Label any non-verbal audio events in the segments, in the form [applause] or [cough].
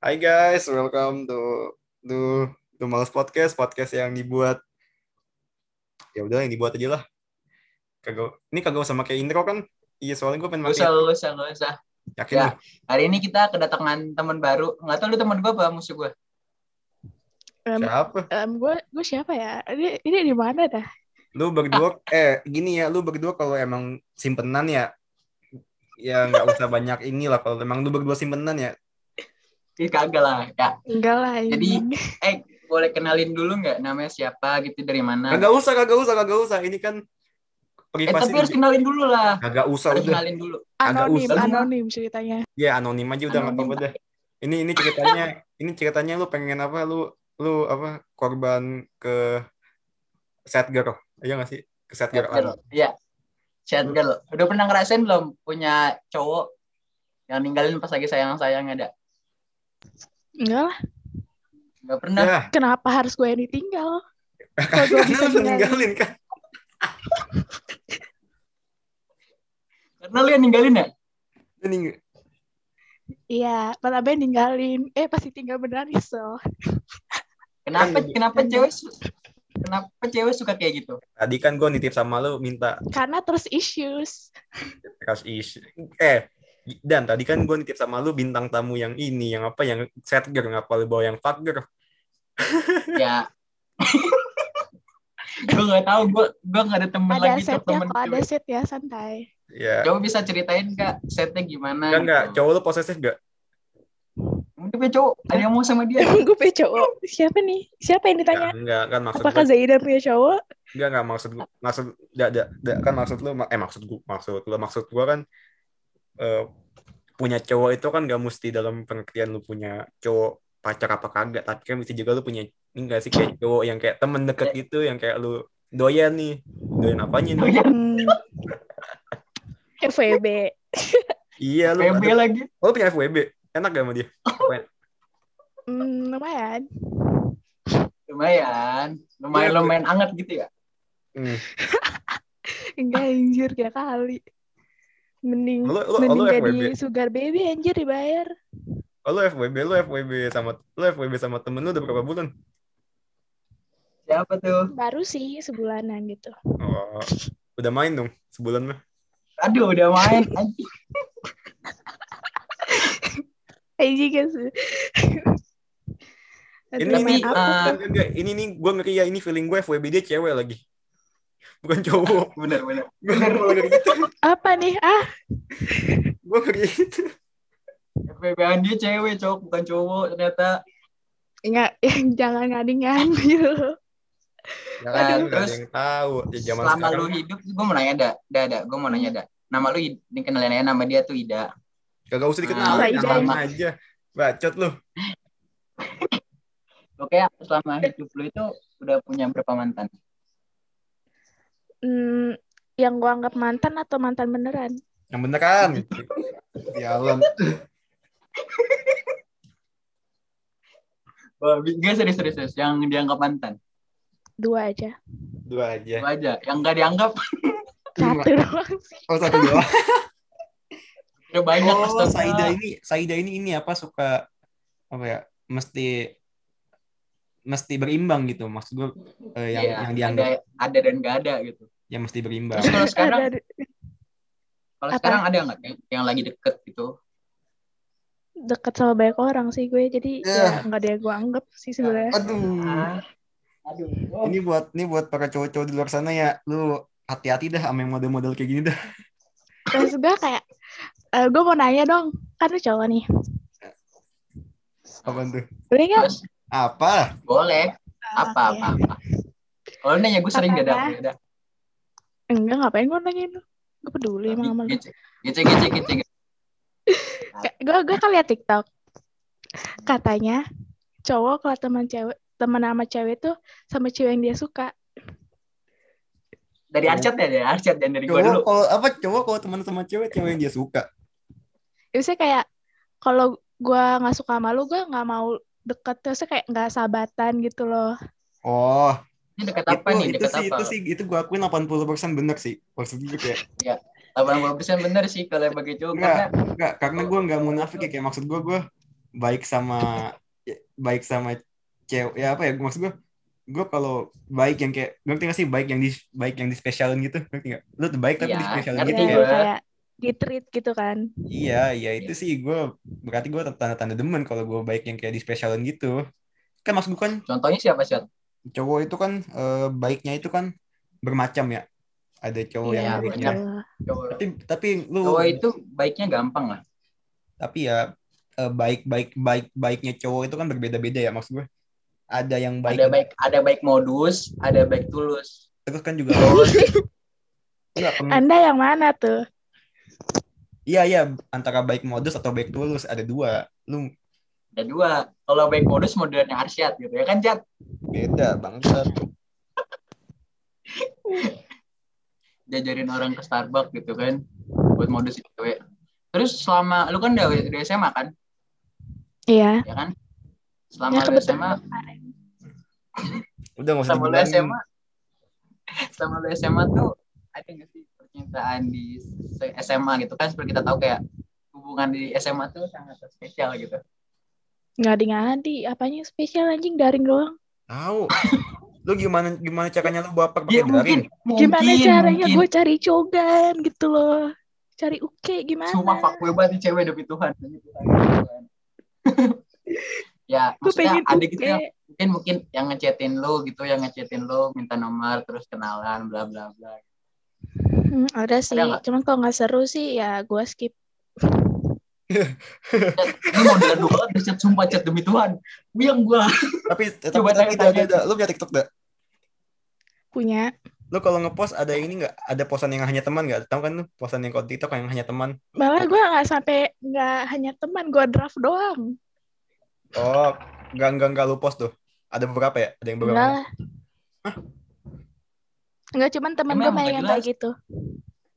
Hai guys, welcome to to to Males Podcast, podcast yang dibuat ya udah yang dibuat aja lah. Kagak ini kagak usah pakai intro kan? Iya, soalnya gue pengen Gak usah, gak usah, gak usah. Yakin Ya. lu? Hari ini kita kedatangan teman baru. Nggak tahu lu teman gue apa musuh gue? Em, Siapa? em, gue gue siapa ya? Ini ini di mana dah? Lu berdua eh gini ya, lu berdua kalau emang simpenan ya ya nggak usah banyak inilah kalau emang lu berdua simpenan ya. Ih, kagak lah. Ya, Enggak lah. Jadi, ini. eh boleh kenalin dulu nggak namanya siapa gitu dari mana? Kagak usah, kagak usah, kagak usah. Ini kan Eh tapi harus kenalin dulu lah. Kagak usah Harus udah. kenalin dulu. anonim, usah. anonim ceritanya. Ya anonim aja udah nggak Anonim. apa-apa dah. Ini ini ceritanya ini ceritanya lu pengen apa lu lu apa korban ke sad girl. Iya nggak sih? Ke sad girl. Iya. Chat girl. Udah pernah ngerasain belum punya cowok yang ninggalin pas lagi sayang-sayang ada? Enggak lah. Nggak pernah. Ya, Kenapa harus gue yang ditinggal? [laughs] Kalau gue karena bisa ninggalin. ninggalin kan. [laughs] Karena lu yang ninggalin ya? Lu ning- Iya, malah Ben ninggalin. Eh pasti tinggal beneran nyesel. Kenapa Kan- kenapa cewek su- kenapa cewek suka kayak gitu? Tadi kan gue nitip sama lu minta Karena terus issues. trust issue. Eh dan tadi kan gue nitip sama lu bintang tamu yang ini yang apa yang sad girl ngapa lu bawa yang fuck girl. ya [laughs] gue nggak tahu gue gue nggak ada temen Ada lagi setnya temen kok, ada set ya santai. Ya. coba bisa ceritain kak setnya gimana Enggak enggak, gitu. cowok lu posesif gak? Punya cowok ada yang mau sama dia [laughs] gue punya cowok. Siapa nih? Siapa yang ditanya? Enggak, enggak kan maksud Apakah Zaida punya cowok? Enggak, enggak maksud gua, maksud enggak, enggak, enggak, kan maksud lu eh maksud gua maksud lu maksud gua kan eh, punya cowok itu kan gak mesti dalam pengertian lu punya cowok pacar apa kagak, tapi kan mesti juga lu punya ini enggak sih kayak cowok yang kayak temen deket gitu yang kayak lu doyan nih. Doyan apanya nih? Hmm. [laughs] FWB. Iya lu. Ada- lagi Oh, lu punya FWB. Enak gak sama dia? Hmm, lumayan. lumayan lumayan Iya, lumayan anget gitu ya Hmm. [laughs] Enggak anjir kayak kali. Mending Lu lu, mending lu jadi FWB. sugar baby anjir dibayar. Oh, lu FWB, lu FWB sama lu FWB sama temen lu udah berapa bulan? siapa tuh Baru sih sebulanan gitu. Oh, udah main dong sebulan mah. aduh udah main anjing. Kan sih. Ini nih, enggak. ini nih gue ngeri ya ini feeling gue FWB dia cewek lagi. Bukan cowok. [laughs] bener bener [laughs] gitu. Apa nih? Ah, Gue ngeri gitu. FBB-an dia cewek cowok bukan cowok ternyata enggak [laughs] jangan ngading-ngading. Ya kan nggak ada Terus, yang tahu. Ya zaman selama sekarang. lu hidup gue mau nanya ada ada ada gue mau nanya ada nama lu dikenalin aja nama dia tuh Ida Gak usah Ah, dikenalin, Ida. nama aja. Bacot lu. Oke, selama hidup lu itu udah punya berapa mantan? Hmm, yang gua anggap mantan atau mantan beneran? Yang bener kan? Sialan. Babi, gak serius serius serius. Yang dianggap mantan. Dua aja. Dua aja. Itu aja. Yang gak dianggap [laughs] Satu doang sih. Oh satu doang. udah banyak. Oh. Saida ini, Saida ini ini apa suka apa ya? Mesti mesti berimbang gitu. Maksud gue eh, yang Iya, yang dianggap ada, ada dan gak ada gitu. yang mesti berimbang. Terus kalau sekarang, Ada kalau Apa? sekarang ada nggak yang, yang lagi deket gitu? deket sama banyak orang sih gue, jadi Ya. ya nggak ada yang gue anggap sih sebenarnya. Aduh. Ah, aduh. Oh, Ini buat ini buat para cowok-cowok di luar sana ya, lu hati-hati dah sama yang model-model kayak gini dah. Terus gue kayak, eh, gue mau nanya dong, kan lu cowok nih. Apa tuh? Boleh nggak? Apa? boleh. Apa Oke. apa apa. Kalau nanya gue sering gak ada. Apa-apa. Gak ada. Enggak, ngapain gue nanyain lu? Gue peduli emang sama lu. Gece gece gece. Gue gue [laughs] kan liat TikTok. Katanya cowok kalau teman cewek teman sama cewek tuh sama cewek yang dia suka. Dari Arcet ya, dari Arcet dan dari gue dulu. Cowok kalau apa cowok kalau teman sama cewek, cewek yang dia suka. Biasanya kayak kalau gue nggak suka sama lu, gue nggak mau deket terus kayak nggak sahabatan gitu loh. Oh, Ini deket itu apa nih? itu Deket sih apa? itu sih itu gua akuin 80% bener sih. Maksud gue kayak [laughs] 80% bener sih kalau bagi cowok Enggak. karena enggak karena gua nggak munafik ya kayak maksud gua gua baik sama baik sama cewek ya apa ya maksud gue gue kalau baik yang kayak ngerti gak sih baik yang di baik yang di spesialin gitu ngerti gak lu tuh baik tapi Iya, di spesialin ngerti gitu Iya, gue. kayak kayak di treat gitu kan. iya iya itu sih gue berarti gue tanda-tanda demen kalau gue baik yang kayak di spesialin gitu kan maksud gue kan Contohnya siapa sih? cowok itu kan eh, baiknya itu kan bermacam ya ada cowok yang Iya, baik baiknya betul. Cowok, tapi tapi lu cowok itu baiknya gampang lah. tapi ya eh, baik baik baik baiknya cowok itu kan berbeda-beda ya maksud gue ada yang baik Ada baik ada baik modus, ada baik tulus. terus kan juga [laughs] Enggak, [laughs] peng- Anda yang mana tuh? Iya iya antara baik modus atau baik tulus ada dua lu ada dua. Kalau baik modus modelnya Arsyad gitu ya kan, Jat? beda bangsat Diajarin orang ke Starbucks gitu kan. Buat modus cewek. Terus selama lu kan udah SMA kan? Iya. Ya kan? Ya Selama lu kebetulan SMA, udah nggak usah selama lu SMA, selama lu SMA tuh ada nggak sih percintaan di SMA gitu kan? Seperti kita tahu kayak hubungan di SMA tuh sangat spesial gitu. Ngadi-ngadi, apanya spesial anjing daring doang. tahu lu gimana gimana caranya lu baper pakai Ya daring mungkin, Gimana mungkin, caranya gue cari cogan gitu loh. Cari uke gimana? Sumpah fuckboy banget nih cewek demi Tuhan. Demi Tuhan, demi Tuhan. [laughs] ya, Gue maksudnya pengen ada gitu yang mungkin mungkin yang ngechatin lo gitu, yang ngechatin lo minta nomor terus kenalan bla bla bla. Hmm, ada sih. nggak? Cuman kalau nggak seru sih ya gue skip. [laughs] Ini model dua banget chat sumpah chat demi Tuhan. Biang gua. [laughs] tapi Coba tapi tanya-tanya. ada, ada, lu punya TikTok gak? Punya. Lu kalau ngepost ada ini nggak? Ada posan yang hanya teman nggak? Tahu kan lu posan yang kalau TikTok yang hanya teman? Malah gue nggak sampai nggak hanya teman, gue draft doang. Oh, nggak nggak nggak lu post tuh. Ada beberapa ya? Ada yang beberapa. Enggak lah. Enggak cuman temen gue main yang kayak gitu.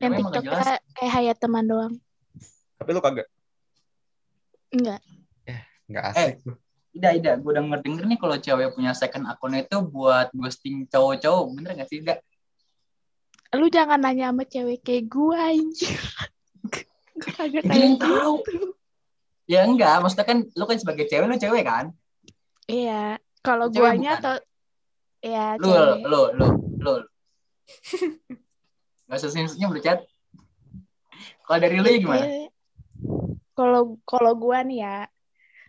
Yang nggak TikToknya kayak hayat teman doang. Tapi lu kagak. Enggak. Nggak Eh. asik. lu. Ida, Ida, gue denger denger nih kalau cewek punya second akun itu buat ghosting cowok-cowok, bener gak sih, Ida? Lu jangan nanya sama cewek kayak gue anjir. gue kagak kayak tahu. gitu. Ya enggak, maksudnya kan lu kan sebagai cewek, lu cewek kan? Iya. Kalau guanya atau ya Lu, cewek. lu, lu, lu. Gak usah senyum-senyum lu, chat. Kalau dari lu ya gimana? Kalau kalau gua nih ya,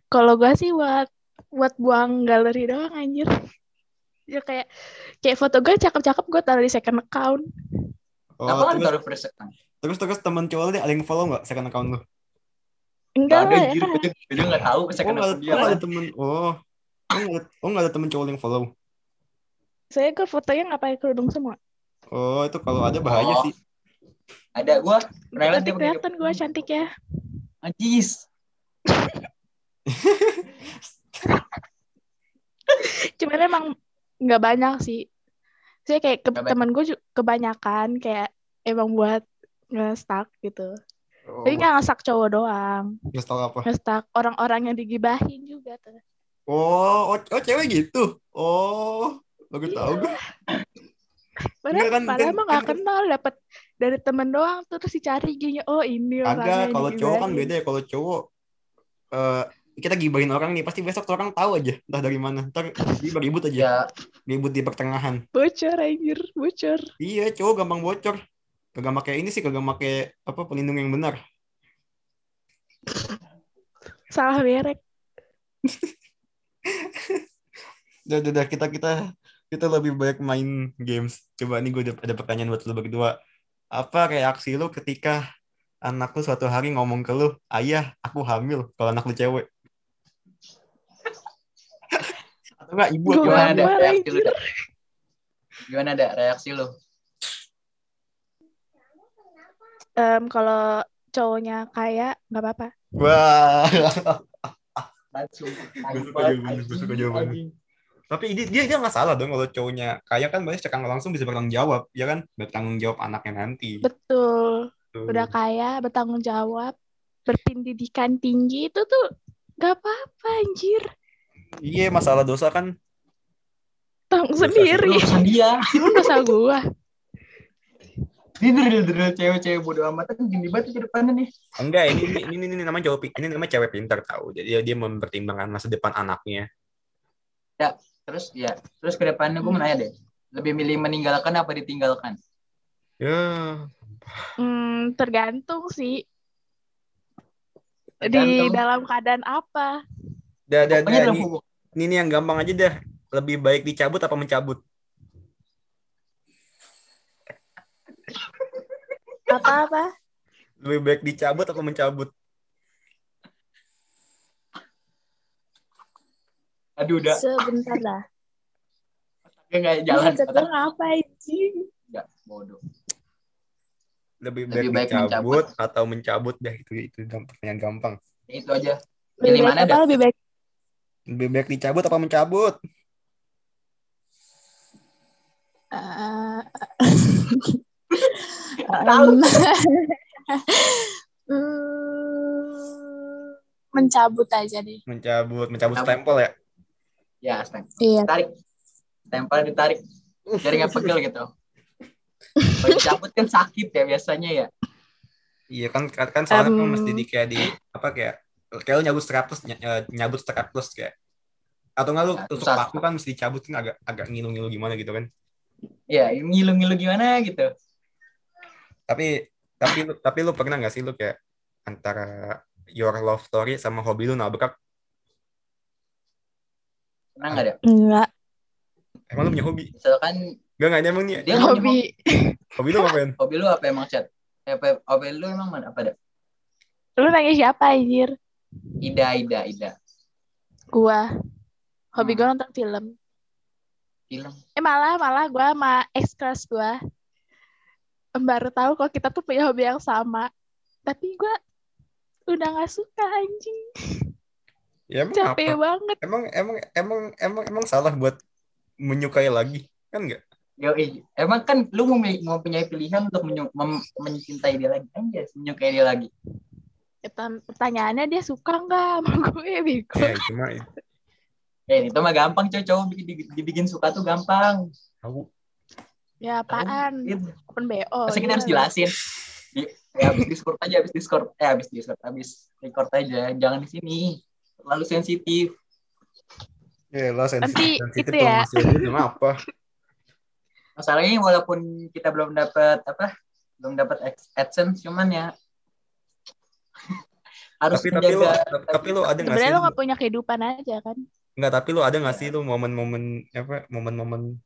kalau gua sih buat buat buang galeri doang anjir. Ya kayak kayak foto gue cakep-cakep gue taruh di second account. Oh, Kenapa kan terus, taruh first account? terus terus teman cowok lu dia ada yang follow nggak second account lu? Enggak Gak ada, lah ya. Gue juga- tahu Oh, second account dia oh, ada temen. Oh, oh nggak ada, oh, nggak ada temen cowok yang follow. Saya ke fotonya nggak pakai kerudung semua. Oh, itu kalau ada bahaya Oh. sih. Ada, gue pernah dia kelihatan gue cantik ya. Anjis. [laughs] Cuman emang nggak banyak sih. Saya kayak ke, temen gue kebanyakan kayak emang buat nge-stuck gitu. Oh, Tapi nggak nge-stuck cowok doang. nggak tahu apa. Nge-stuck orang-orang yang digibahin juga tuh. Oh, oh, oh cewek gitu. Oh, baru Iya. tahu gue. [laughs] Padahal, kan, padahal kan- emang kan- kenal dapet dari temen doang tuh terus dicari gini oh ini orangnya Agak kalau cowok kan beda ya. Kalau cowok eh kita gibahin orang nih pasti besok orang tahu aja entah dari mana. Ntar ribut aja. Ya, Ribut di pertengahan. bocor anjir bocor Iya, cowok gampang bocor. Kagak make ini sih, kagak make apa pelindung yang benar. salah merek [laughs] Udah, udah, udah, kita kita kita lebih banyak main games. Coba nih gue ada, pertanyaan buat lu berdua. Apa reaksi lu ketika anak lu suatu hari ngomong ke lu, ayah, aku hamil. Kalau anak lu cewek. [laughs] Atau enggak ibu Gua gimana ada reaksi lu? Gimana ada reaksi lu? Em, kalau cowoknya kaya nggak apa-apa Wah. Langsung. Gue suka jawabannya, gue suka jawabannya. Tapi ini dia dia nggak salah dong kalau cowoknya kaya kan banyak nggak langsung bisa bertanggung jawab, ya kan? Bertanggung jawab anaknya nanti. betul Tuh. udah kaya bertanggung jawab berpendidikan tinggi itu tuh nggak apa-apa anjir Iya, masalah dosa kan tanggung Dosa sendiri urusan dia. [laughs] emang dosa gua Ini drill-drill cewek-cewek bodo amat kan gini banget di depannya nih. Enggak, ini ini ini, ini namanya cowok ini namanya cewek pintar tahu. Jadi dia, dia mempertimbangkan masa depan anaknya. Terus ya, terus ke depannya gue mau nanya deh. Lebih milih meninggalkan apa ditinggalkan? Ya, Hmm, tergantung sih di Tergantung. dalam keadaan apa. dah dah Pokoknya dah dalam ini, ini nih yang gampang aja dah. Lebih baik dicabut apa mencabut? Apa-apa? Lebih baik dicabut apa mencabut? Aduh udah, Sebentar dah. otaknya nggak jalan. Otak apa anjing? nggak bodoh. Lebih baik, Lebih baik dicabut atau mencabut dah itu itu pertanyaan gampang. Itu aja. Pilih baik mana apa dah? lebih baik? Lebih baik dicabut apa mencabut? Eh, em, [laughs] hmm, mencabut aja deh. Mencabut, mencabut Mencabut. stempel ya. Ya, stempel. Iya. Tarik. Tempel ditarik. Jadi nggak pegel gitu. Kalau dicabut kan sakit ya biasanya ya. Iya kan kan kan soalnya kan Em. mesti di kayak di apa kayak kayak lu nyabut strapless ny- eh, nyabut strapless kayak atau nggak lu Nah, tusuk susah. paku kan mesti dicabut kan agak agak ngilu-ngilu gimana gitu kan. Ya, ngilu-ngilu gimana gitu. Tapi tapi lu tapi lu pernah nggak sih lu kayak antara your love story sama hobi lu nabrak Pernah nggak ada? Enggak. emang lu punya hobi? Misalkan Enggak enggak emang nih dia Hobi. hobi lu ngapain? hobi lu apa emang chat? Eh, Apa, hobi lu emang mana? Apa ada? Lu nanya siapa anjir? Ida, Ida, Ida. Gua. Hobi Hmm. gua nonton film. Film. Eh malah malah gua sama ex crush gua baru tahu kalau kita tuh punya hobi yang sama. Tapi gua udah nggak suka anjing. Ya emang Capek apa? banget. Emang emang emang emang emang salah buat menyukai lagi kan enggak? Yo, emang kan lu mau, mau punya pilihan untuk menyu- mem- mencintai dia lagi aja, menyukai dia lagi. Pertan- Pertanyaannya dia suka nggak sama [laughs] gue bego. Ya cuma Eh, itu mah gampang coy, cowok bikin- dibikin suka tuh gampang. tahu Ya apaan? Gitu. Open BO. Masa kita harus jelasin. Di, ya habis Discord aja, habis Discord. Eh, habis Discord, habis record aja. Jangan di sini. Terlalu sensitif. ya lah sensitif Nanti sensitif itu ya. apa? Masalahnya walaupun kita belum dapat apa? Belum dapat Ad- AdSense cuman ya [laughs] harus Tapi tapi lu menjaga tapi lu ada nggak sih? Lu- nggak punya kehidupan aja kan? Enggak, tapi lu ada nggak sih lu momen-momen apa momen-momen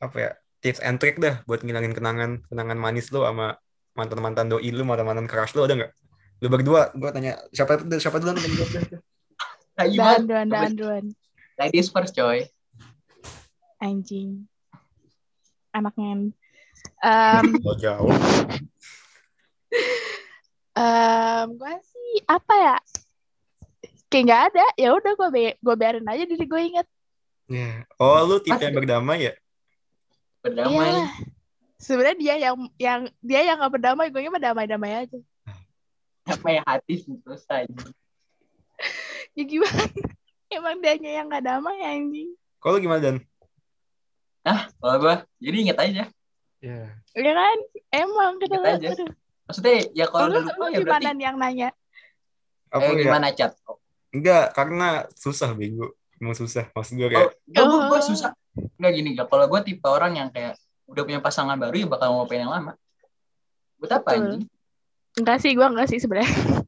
apa ya tips and trick dah buat ngilangin kenangan kenangan manis lu sama mantan-mantan doi lu mantan-mantan crush lu ada nggak? Lu berdua, gua tanya siapa siapa yang [laughs] jawab Dan gimana? dan duan Ladies first coy. anjing. Anaknya. Um, Kalau [laughs] jauh. um, gue sih apa ya? Kayak nggak ada. Ya udah gue be gue biarin aja diri gue inget. Ya. Oh, lu tipe yang berdamai ya? Berdamai. Iya. Sebenarnya dia yang yang dia yang nggak berdamai, gue mah damai-damai aja. Damai hati susah. Ya gimana? [laughs] Emang dianya yang nggak damai anjing. Kalau lu gimana Dan? Kalau gua jadi inget aja. Ya. Ya kan? Emang kenapa? aja. Aduh. Maksudnya ya kalau Lu, lupa lu ya gimana berarti yang nanya? Apa eh, ya? gimana chat? Oh, Enggak, karena susah bego. Emang susah. Maksud gue kayak gua Oh. susah. Enggak gini, gak. Kalau gua tipe orang yang kayak udah punya pasangan baru ya bakal mau pengen yang lama. Buat apa anjing? Enggak sih, gue enggak sih sebenarnya. [laughs]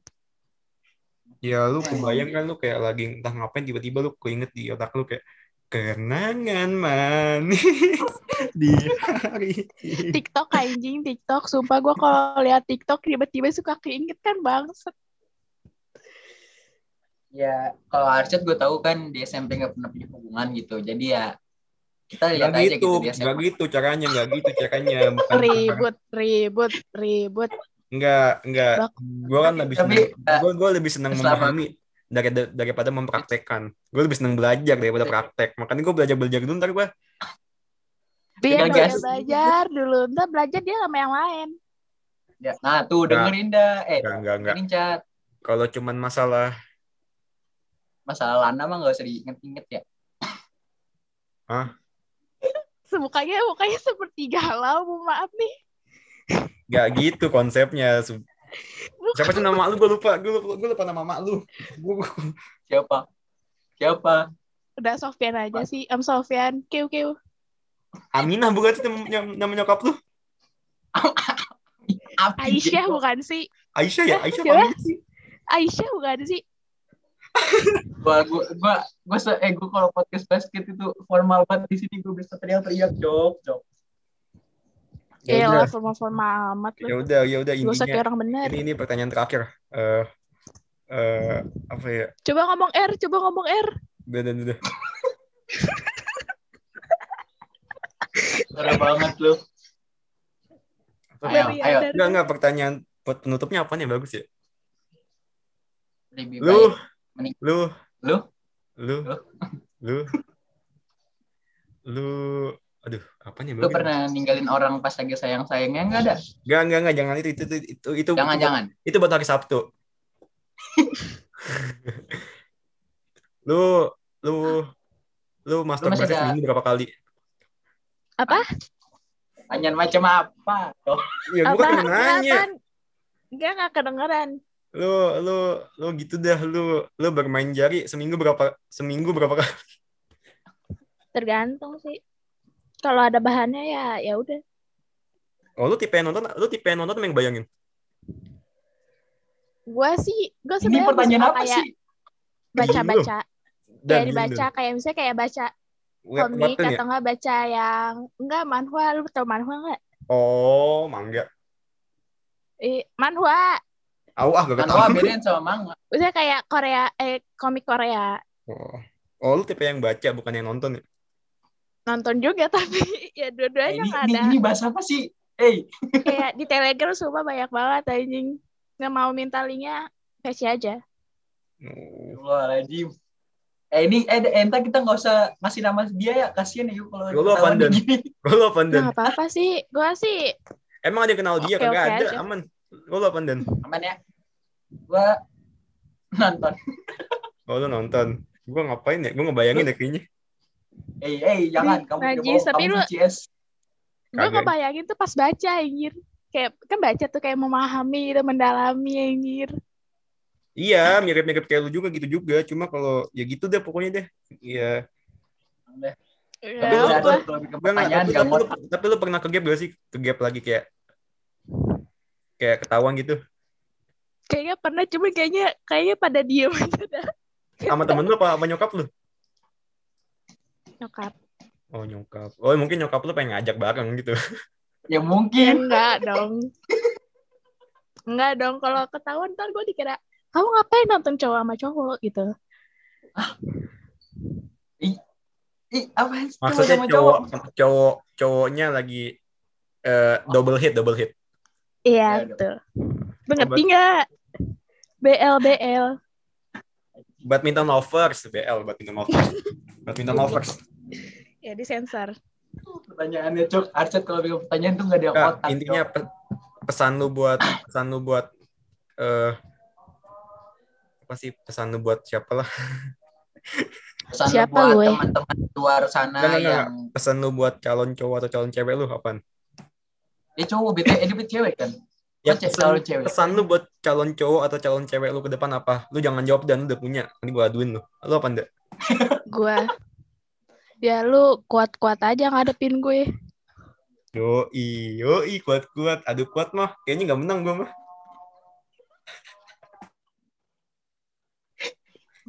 ya lu kebayang kan lu kayak lagi entah ngapain tiba-tiba lu keinget di otak lu kayak kenangan manis [laughs] di hari ini. TikTok anjing, TikTok. Sumpah gue kalau lihat TikTok tiba-tiba suka keinget kan bangset. Ya, kalau Arsyad gue tahu kan di SMP nggak pernah punya hubungan gitu. Jadi ya kita lihat Gak aja gitu, gitu di gak gitu caranya, gak gitu caranya. [laughs] Bukan Ribut, ribut, ribut. Enggak, enggak. Gue kan lebih Tapi, seneng, eh, gue gue lebih seneng selama- memahami dari, daripada mempraktekkan. Gue lebih seneng belajar daripada praktek. Makanya gue belajar belajar dulu ntar gue. Biar belajar, gas. belajar dulu. Ntar belajar dia sama yang lain. Ya, nah tuh Nggak. dengerin dah. Eh, Enggak, enggak, enggak. Kalau cuman masalah, Masalah lana mah gak usah diinget-inget ya. [laughs] Semukanya mukanya seperti galau, maaf nih. [laughs] Gak gitu konsepnya. Siapa sih nama lu? Gue lupa. Gue lupa, gue lupa nama mak lu. Siapa? Siapa? Udah Sofyan aja sih. Am Sofyan. Kiu kiu. Aminah bukan sih nama, nama nyokap lu? [laughs] Aisyah bukan sih? Aisyah ya? Aisyah Aminah sih? Aisyah bukan sih? Gua gua gua gua se eh gua kalau podcast basket itu formal banget di sini gua bisa teriak-teriak jok jok. Ya Ya udah, lah formal-formal amat ya udah, ya udah usah kayak intinya. orang bener. Ini ini pertanyaan terakhir. Eh eh apa ya? Coba ngomong R, coba ngomong R. Udah, udah, udah. Parah banget lu. Apa Ayo, ya? Ayo. Enggak, enggak pertanyaan penutupnya apa nih bagus ya? Lebih Lu, baik. Mending- lu, Lu? lu, Lu? lu, lu, aduh, apa nih Lu pernah ninggalin orang pas lagi sayang-sayangnya enggak ada? Enggak, enggak, enggak, jangan itu, itu, itu, itu, itu, Jangan itu, jangan. itu buat hari Sabtu. [laughs] lu, lu, lu masturbasi masih ada- seminggu berapa kali? Apa? Tanyaan macam apa? Oh, Ya, Apa? gua kan nanya. Enggak, enggak kedengeran. Lu, lu, lu gitu dah, lu, lu bermain jari seminggu berapa, seminggu berapa kali? Tergantung sih. Kalau ada bahannya ya ya udah. Oh, lu tipe yang nonton, lu tipe yang nonton yang bayangin. Gua sih, gua ini sebenarnya pertanyaan apa kayak sih? baca-baca. Dan Kayak dibaca, kayak misalnya kayak baca Web, komik ya? atau enggak baca yang enggak manhwa, lu tau manhwa enggak? Oh, mangga. Eh, manhwa. Au ah, gak Manhwa bedain sama manga. Misalnya kayak Korea eh komik Korea. Oh. oh, lu tipe yang baca bukan yang nonton ya? Nonton juga [laughs] tapi ya Eh, dua-duanya nggak ini, ada. ini bahasa apa sih? Eh, Kayak di Telegram semua banyak banget anjing. Nggak mau minta linknya kasih aja. Oh. Astagfirullahaladzim. Eh ini eh entah kita nggak usah ngasih nama dia ya kasihan ya yuk kalau [laughs] Lu apa, ketahuan Dan? gini. Lu apa, Dan? Apa-apa sih. Gua sih Emang ada yang kenal dia? Oke, Kagak ada, aja. aman. Lu apa, Dan? Aman ya. Gua nonton. Oh, lu nonton. Gua ngapain ya? Gua ngebayangin deh kayaknya. Eh eh jangan kamu Najis, kamu, tapi kamu lu- gue ngebayangin tuh pas baca anjir. Kayak kan baca tuh kayak memahami gitu, mendalami anjir. Iya, mirip-mirip kayak lu juga gitu juga. Cuma kalau ya gitu deh pokoknya deh. Iya. Ya, Tapi lu- Enggak, tapi, tapi, lu, tapi lu pernah ke gap gak sih? Ke gap lagi kayak kayak ketahuan gitu. Kayaknya pernah cuma kayaknya kayaknya pada diem aja dah. Sama temen lu apa sama nyokap lu? Nyokap. Oh, nyokap. Oh, mungkin nyokap lu pengen ngajak bareng gitu. ya Ya, mungkin. enggak dong. Enggak dong. Kalau ketahuan ntar gue dikira kamu ngapain nonton cowok sama cowok gitu. Ih, apa sih cowok Maksudnya sama cowok cowok cowoknya lagi eh, double hit, double hit. Iya Ya, betul. Lu ngerti nggak? BL BL. Badminton lovers, BL, badminton lovers. badminton lovers. Ya disensor. Pertanyaannya cok, Arset kalau bikin pertanyaan tuh nggak ada Enggak, otak. intinya pe- pesan lu buat pesan lu buat eh apa sih pesan lu buat siapa lah? Pesan lu Siapa buat gue? teman-teman luar sana enggak, yang Pesan lu buat calon cowok atau calon cewek lu apaan? dia cowok bete eh, dia cewek kan? Ya pesan, calon cewek. pesan lu buat calon cowok atau calon cewek lu ke depan apa? Lu jangan jawab dan lu udah punya. Nanti gua aduin lu. Lu apa enggak? Gua. Ya lu kuat-kuat aja ngadepin gue. Yoi, yoi, kuat-kuat. Aduh kuat mah. Kayaknya nggak menang gua mah.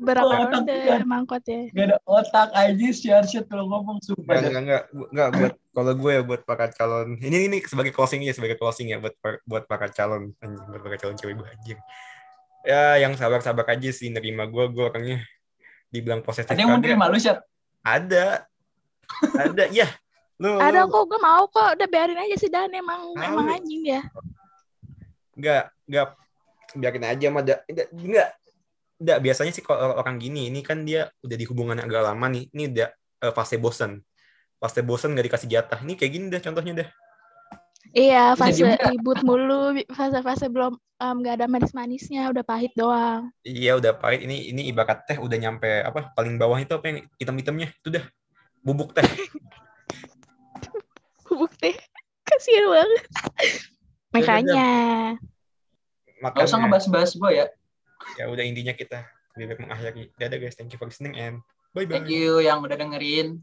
Berapa ronde kuat. emang kuat ya? Gak ada otak aja si Arsyad kalau ngomong sumpah. Dah. enggak, enggak, enggak, buat kalau gue ya buat para calon. Ini ini sebagai closing ya, sebagai closing ya buat buat para calon anjing, buat para calon cewek gue anjing. Ya, yang sabar-sabar aja sih nerima gue, gue orangnya dibilang posesif Ada yang mau nerima lu Syad? Ada. Ada, ya. Lu, Ada kok, gue mau kok. Udah biarin aja sih Dan emang Tahu. emang anjing dia. enggak, enggak biarin aja mah da- enggak, enggak. Enggak, biasanya sih kalau orang gini, ini kan dia udah di hubungan agak lama nih. Ini udah eh, fase bosen. Fase bosen gak dikasih jatah. Ini kayak gini deh contohnya deh. Iya, fase ribut mulu, fase-fase belum nggak ada manis-manisnya, udah pahit doang. Iya udah pahit ini ini ibarat teh udah nyampe apa paling bawah itu apa yang hitam-hitamnya itu dah bubuk teh. [laughs] Bukti. Kasihan banget. Makanya. Gak usah Makanya ngebahas-bahas boy ya. ya udah intinya kita lebih baik mengakhiri. Dadah guys, thank you for listening and bye bye. Thank you yang udah dengerin.